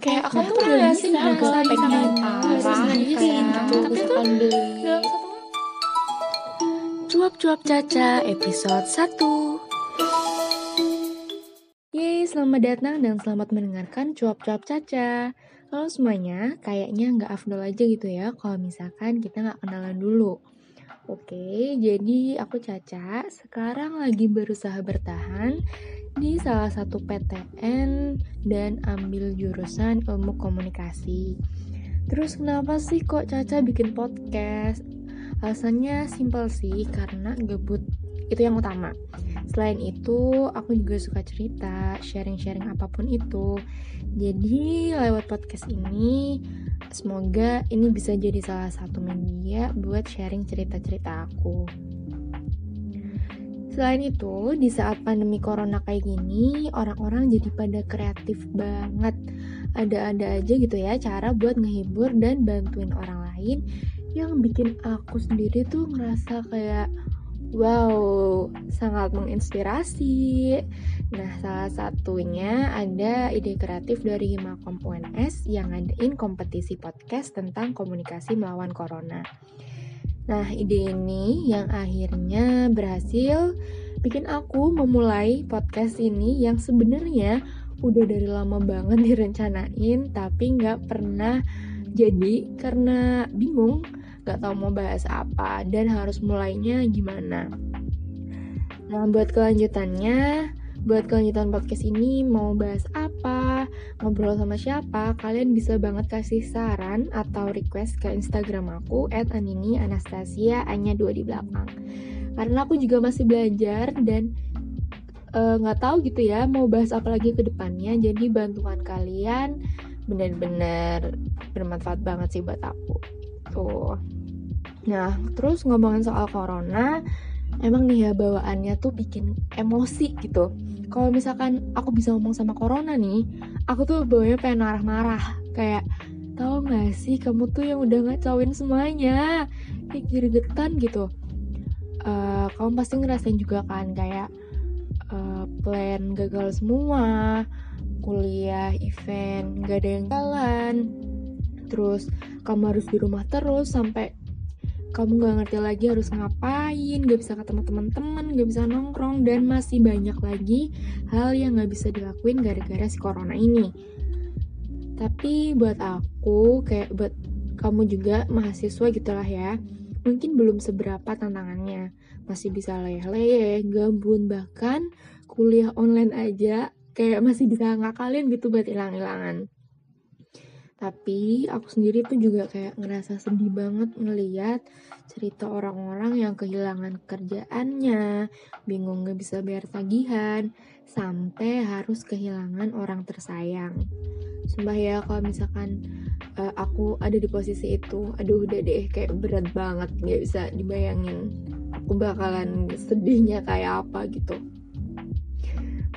kayak aku Nah, tuh udah sih nggak kalau sampai parah mandiri gitu. Tapi tuh dalam satu Cuap-cuap Caca episode 1 Yeay, selamat datang dan selamat mendengarkan Cuap-cuap Caca. Halo semuanya, kayaknya nggak afdol aja gitu ya kalau misalkan kita nggak kenalan dulu. Oke, jadi aku Caca, sekarang lagi berusaha bertahan di salah satu PTN dan ambil jurusan ilmu komunikasi Terus kenapa sih kok Caca bikin podcast? Alasannya simpel sih, karena gabut itu yang utama. Selain itu, aku juga suka cerita, sharing-sharing apa pun itu. Jadi, lewat podcast ini, semoga ini bisa jadi salah satu media buat sharing cerita-cerita aku. Selain itu, di saat pandemi corona kayak gini, orang-orang jadi pada kreatif banget. Ada-ada aja gitu ya cara buat ngehibur dan bantuin orang lain yang bikin aku sendiri tuh ngerasa kayak wow, sangat menginspirasi. Nah, salah satunya ada ide kreatif dari Himakom UNS yang ngadain kompetisi podcast tentang komunikasi melawan corona. Nah, ide ini yang akhirnya berhasil bikin aku memulai podcast ini yang sebenarnya udah dari lama banget direncanain tapi nggak pernah jadi karena bingung nggak tahu mau bahas apa dan harus mulainya gimana. Nah, buat kelanjutannya, buat kelanjutan podcast ini mau bahas apa, ngobrol sama siapa, kalian bisa banget kasih saran atau request ke Instagram aku @anini anastasia anya dua di belakang. Karena aku juga masih belajar dan nggak uh, tahu gitu ya mau bahas apa lagi ke depannya. Jadi bantuan kalian benar-benar bermanfaat banget sih buat aku. Tuh. Nah, terus ngomongin soal corona, emang nih ya bawaannya tuh bikin emosi gitu. Kalau misalkan aku bisa ngomong sama corona nih, aku tuh bawanya pengen marah-marah. Kayak, tau gak sih kamu tuh yang udah ngacauin semuanya. Kayak gregetan gitu. Uh, kamu pasti ngerasain juga kan kayak uh, plan gagal semua, kuliah, event, gak ada yang jalan. Terus kamu harus di rumah terus sampai kamu gak ngerti lagi harus ngapain, gak bisa ketemu teman-teman, gak bisa nongkrong, dan masih banyak lagi hal yang gak bisa dilakuin gara-gara si corona ini. Tapi buat aku, kayak buat kamu juga mahasiswa gitulah ya, mungkin belum seberapa tantangannya. Masih bisa leyeh-leyeh, gabun, bahkan kuliah online aja kayak masih bisa ngakalin gitu buat hilang-hilangan. Tapi aku sendiri tuh juga kayak ngerasa sedih banget ngeliat cerita orang-orang yang kehilangan kerjaannya, bingung gak bisa bayar tagihan, sampai harus kehilangan orang tersayang. Sumpah ya kalau misalkan uh, aku ada di posisi itu, aduh udah deh kayak berat banget, gak bisa dibayangin. Aku bakalan sedihnya kayak apa gitu.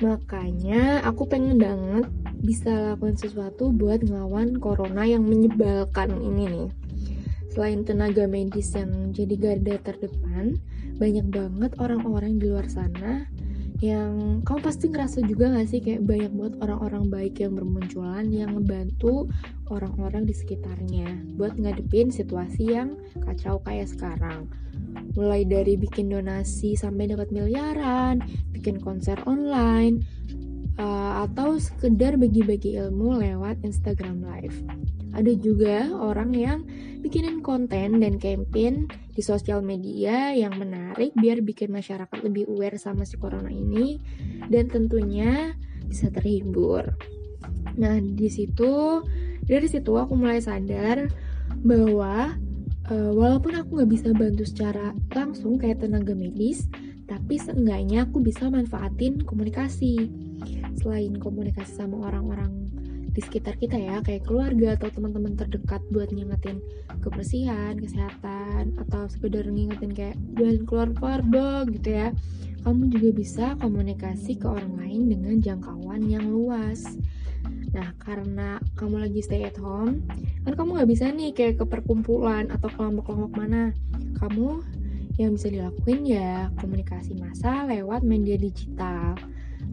Makanya aku pengen banget bisa lakukan sesuatu buat ngelawan corona yang menyebalkan ini nih. Selain tenaga medis yang jadi garda terdepan, banyak banget orang-orang di luar sana yang kamu pasti ngerasa juga gak sih kayak banyak banget orang-orang baik yang bermunculan yang ngebantu orang-orang di sekitarnya buat ngadepin situasi yang kacau kayak sekarang. Mulai dari bikin donasi sampai dapat miliaran, bikin konser online, uh, atau sekedar bagi-bagi ilmu lewat Instagram Live. Ada juga orang yang bikinin konten dan campaign di sosial media yang menarik biar bikin masyarakat lebih aware sama si corona ini dan tentunya bisa terhibur. Nah, di situ dari situ aku mulai sadar bahwa uh, walaupun aku nggak bisa bantu secara langsung kayak tenaga medis, tapi seenggaknya aku bisa manfaatin komunikasi. Selain komunikasi sama orang-orang di sekitar kita ya, kayak keluarga atau teman-teman terdekat buat ngingetin kebersihan, kesehatan, atau sekedar ngingetin kayak jangan keluar-keluar dong gitu ya. Kamu juga bisa komunikasi ke orang lain dengan jangkauan yang luas. Nah, karena kamu lagi stay at home, kan kamu nggak bisa nih kayak ke perkumpulan atau kelompok-kelompok mana. Kamu yang bisa dilakuin ya komunikasi massa lewat media digital.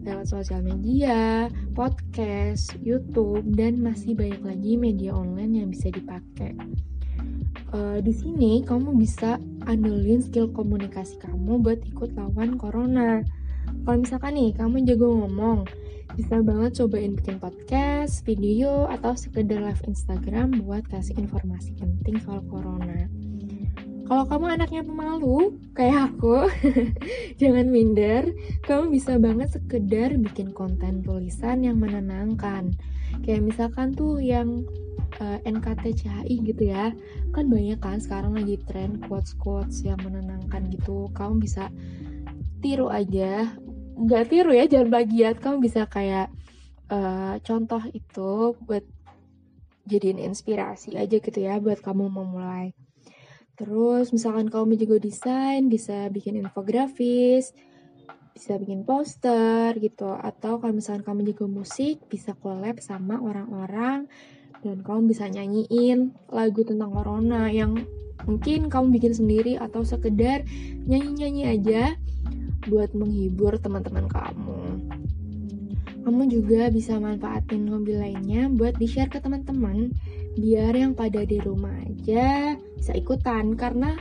Lewat sosial media, podcast, YouTube, dan masih banyak lagi media online yang bisa dipakai. Uh, di sini kamu bisa andelin skill komunikasi kamu buat ikut lawan corona. Kalau misalkan nih kamu jago ngomong, bisa banget cobain bikin podcast, video, atau sekedar live Instagram buat kasih informasi penting soal corona. Kalau kamu anaknya pemalu, kayak aku, jangan minder. Kamu bisa banget sekedar bikin konten tulisan yang menenangkan. Kayak misalkan tuh yang uh, eh, NKTCHI gitu ya. Kan banyak kan sekarang lagi tren quotes-quotes yang menenangkan gitu. Kamu bisa tiru aja nggak tiru ya jangan plagiat kamu bisa kayak uh, contoh itu buat jadiin inspirasi aja gitu ya buat kamu memulai terus misalkan kamu jago desain bisa bikin infografis bisa bikin poster gitu atau kalau misalkan kamu jago musik bisa collab sama orang-orang dan kamu bisa nyanyiin lagu tentang corona yang mungkin kamu bikin sendiri atau sekedar nyanyi-nyanyi aja buat menghibur teman-teman kamu. Kamu juga bisa manfaatin hobi lainnya buat di-share ke teman-teman biar yang pada di rumah aja bisa ikutan karena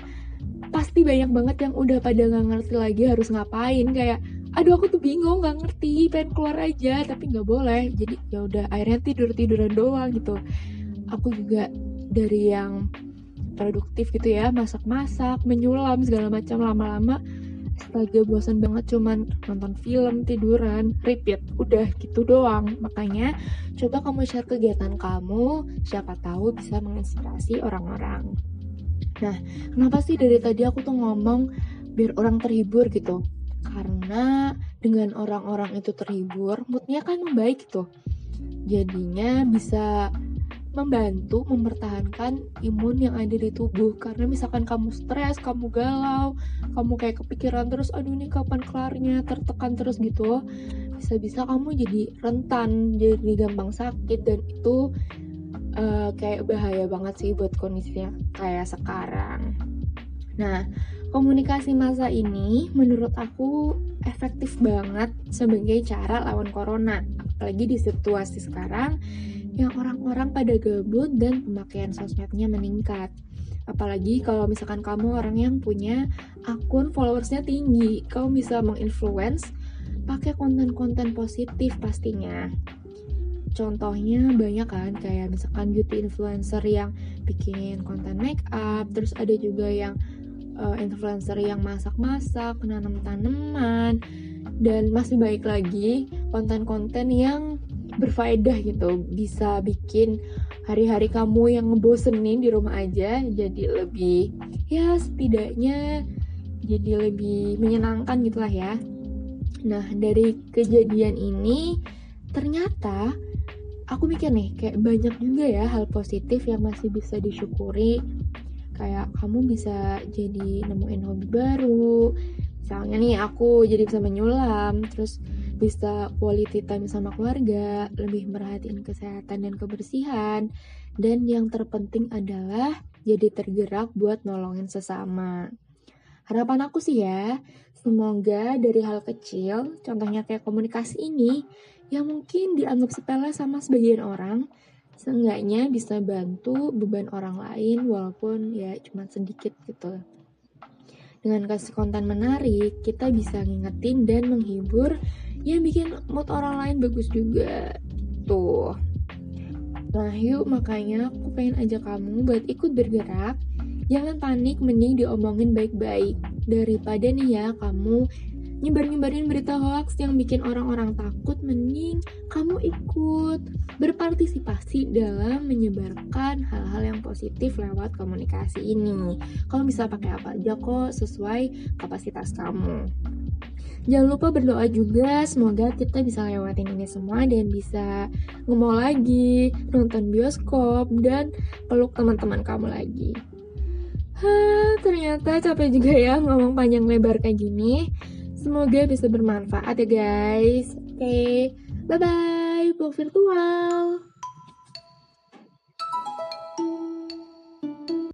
pasti banyak banget yang udah pada nggak ngerti lagi harus ngapain. Kayak aduh aku tuh bingung nggak ngerti pengen keluar aja tapi nggak boleh. Jadi ya udah akhirnya tidur tiduran doang gitu. Aku juga dari yang produktif gitu ya masak-masak menyulam segala macam lama-lama astaga bosan banget cuman nonton film tiduran repeat. Udah gitu doang. Makanya coba kamu share kegiatan kamu. Siapa tahu bisa menginspirasi orang-orang. Nah kenapa sih dari tadi aku tuh ngomong biar orang terhibur gitu? Karena dengan orang-orang itu terhibur moodnya kan membaik gitu. Jadinya bisa membantu mempertahankan imun yang ada di tubuh. Karena misalkan kamu stres, kamu galau, kamu kayak kepikiran terus aduh ini kapan kelarnya, tertekan terus gitu. Bisa-bisa kamu jadi rentan, jadi gampang sakit dan itu uh, kayak bahaya banget sih buat kondisinya kayak sekarang. Nah, komunikasi masa ini menurut aku efektif banget sebagai cara lawan corona, apalagi di situasi sekarang yang orang-orang pada gabut dan pemakaian sosmednya meningkat. Apalagi kalau misalkan kamu orang yang punya akun followersnya tinggi, kamu bisa menginfluence pakai konten-konten positif pastinya. Contohnya banyak kan, kayak misalkan beauty influencer yang bikin konten make up, terus ada juga yang uh, influencer yang masak-masak, nanam tanaman, dan masih baik lagi konten-konten yang berfaedah gitu. Bisa bikin hari-hari kamu yang ngebosenin di rumah aja jadi lebih ya setidaknya jadi lebih menyenangkan gitulah ya. Nah dari kejadian ini ternyata aku mikir nih kayak banyak juga ya hal positif yang masih bisa disyukuri. Kayak kamu bisa jadi nemuin hobi baru. Misalnya nih aku jadi bisa menyulam terus bisa quality time sama keluarga, lebih merhatiin kesehatan dan kebersihan, dan yang terpenting adalah jadi tergerak buat nolongin sesama. Harapan aku sih ya, semoga dari hal kecil, contohnya kayak komunikasi ini, yang mungkin dianggap sepele sama sebagian orang, seenggaknya bisa bantu beban orang lain walaupun ya cuma sedikit gitu. Dengan kasih konten menarik, kita bisa ngingetin dan menghibur yang bikin mood orang lain bagus juga. Tuh. Nah yuk makanya aku pengen ajak kamu buat ikut bergerak. Jangan panik mending diomongin baik-baik. Daripada nih ya kamu nyebar-nyebarin berita hoax yang bikin orang-orang takut mending kamu ikut berpartisipasi dalam menyebarkan hal-hal yang positif lewat komunikasi ini. Kamu bisa pakai apa aja kok sesuai kapasitas kamu Jangan lupa berdoa juga, semoga kita bisa lewatin ini semua dan bisa ngemol lagi, nonton bioskop, dan peluk teman-teman kamu lagi. Hah, ternyata capek juga ya ngomong panjang lebar kayak gini. Semoga bisa bermanfaat ya guys. Oke, okay. bye-bye, blog virtual.